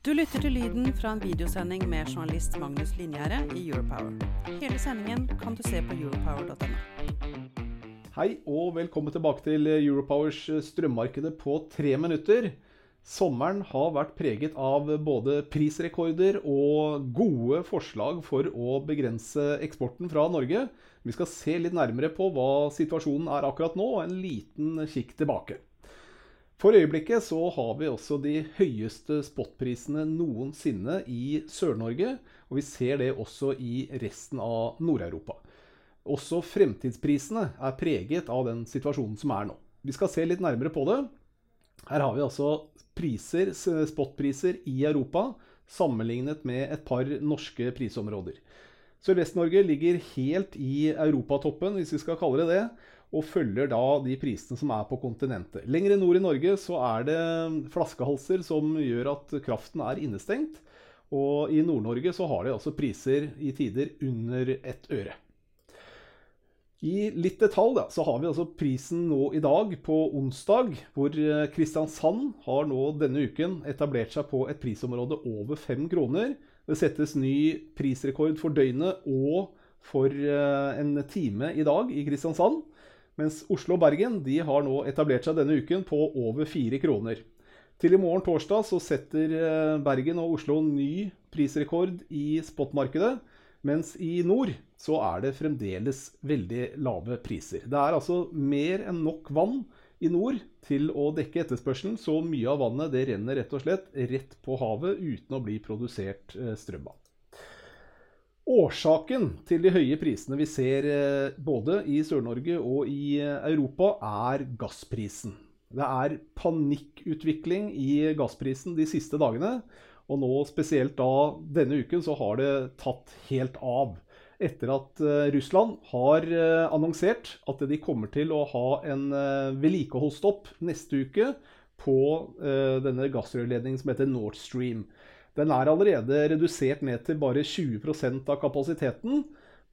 Du lytter til lyden fra en videosending med journalist Magnus Linjære i Europower. Hele sendingen kan du se på europower.no. Hei og velkommen tilbake til Europowers strømmarkedet på tre minutter. Sommeren har vært preget av både prisrekorder og gode forslag for å begrense eksporten fra Norge. Vi skal se litt nærmere på hva situasjonen er akkurat nå, og en liten kikk tilbake. For øyeblikket så har vi også de høyeste spotprisene noensinne i Sør-Norge, og vi ser det også i resten av Nord-Europa. Også fremtidsprisene er preget av den situasjonen som er nå. Vi skal se litt nærmere på det. Her har vi altså priser, spotpriser i Europa sammenlignet med et par norske prisområder. Sørvest-Norge ligger helt i europatoppen, hvis vi skal kalle det det og følger da de prisene som er på kontinentet. Lenger nord i Norge så er det flaskehalser som gjør at kraften er innestengt. Og i Nord-Norge så har de altså priser i tider under ett øre. I litt detalj da, så har vi altså prisen nå i dag på onsdag, hvor Kristiansand har nå denne uken etablert seg på et prisområde over fem kroner. Det settes ny prisrekord for døgnet og for en time i dag i Kristiansand. Mens Oslo og Bergen de har nå etablert seg denne uken på over fire kroner. Til i morgen torsdag så setter Bergen og Oslo ny prisrekord i spotmarkedet. Mens i nord så er det fremdeles veldig lave priser. Det er altså mer enn nok vann i nord til å dekke etterspørselen, så mye av vannet det renner rett og slett rett på havet uten å bli produsert strøm av. Årsaken til de høye prisene vi ser både i Sør-Norge og i Europa, er gassprisen. Det er panikkutvikling i gassprisen de siste dagene. Og nå spesielt da denne uken så har det tatt helt av. Etter at Russland har annonsert at de kommer til å ha en vedlikeholdsstopp neste uke på denne gassrørledningen som heter Nord Stream. Den er allerede redusert ned til bare 20% av kapasiteten.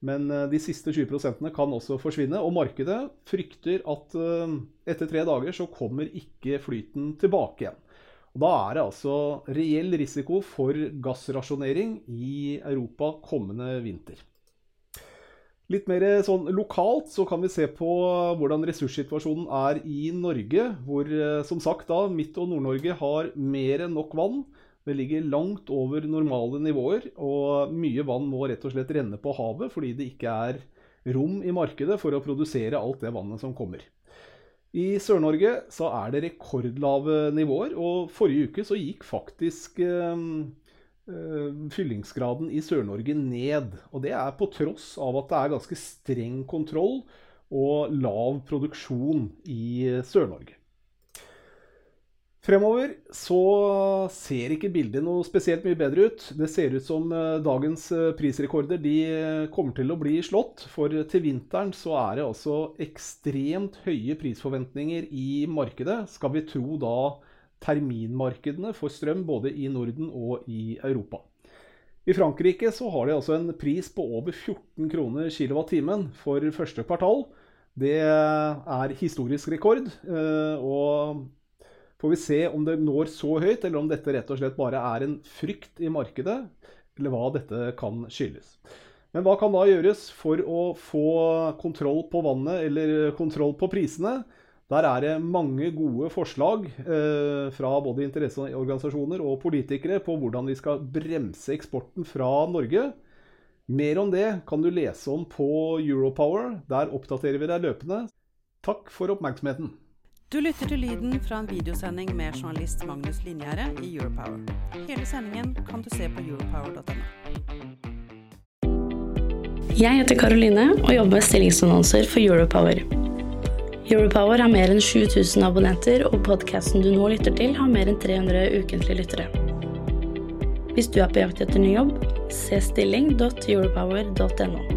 Men de siste 20% kan også forsvinne. Og markedet frykter at etter tre dager så kommer ikke flyten tilbake igjen. Og da er det altså reell risiko for gassrasjonering i Europa kommende vinter. Litt mer sånn lokalt så kan vi se på hvordan ressurssituasjonen er i Norge. Hvor som sagt da Midt- og Nord-Norge har mer enn nok vann. Det ligger langt over normale nivåer, og mye vann må rett og slett renne på havet fordi det ikke er rom i markedet for å produsere alt det vannet som kommer. I Sør-Norge så er det rekordlave nivåer, og forrige uke så gikk faktisk eh, fyllingsgraden i Sør-Norge ned. Og det er på tross av at det er ganske streng kontroll og lav produksjon i Sør-Norge. Fremover så ser ikke bildet noe spesielt mye bedre ut. Det ser ut som dagens prisrekorder de kommer til å bli slått. For til vinteren så er det altså ekstremt høye prisforventninger i markedet. Skal vi tro da terminmarkedene for strøm både i Norden og i Europa. I Frankrike så har de altså en pris på over 14 kroner kWh for første kvartal. Det er historisk rekord. og Får vi se om det når så høyt, eller om dette rett og slett bare er en frykt i markedet, eller hva dette kan skyldes. Men hva kan da gjøres for å få kontroll på vannet, eller kontroll på prisene? Der er det mange gode forslag eh, fra både interesseorganisasjoner og politikere på hvordan vi skal bremse eksporten fra Norge. Mer om det kan du lese om på Europower. Der oppdaterer vi deg løpende. Takk for oppmerksomheten. Du lytter til lyden fra en videosending med journalist Magnus Linjære i Europower. Hele sendingen kan du se på europower.no. Jeg heter Karoline og jobber med stillingsannonser for Europower. Europower har mer enn 7000 abonnenter, og podkasten du nå lytter til, har mer enn 300 ukentlige lyttere. Hvis du er på jakt etter ny jobb, Se stilling.europower.no.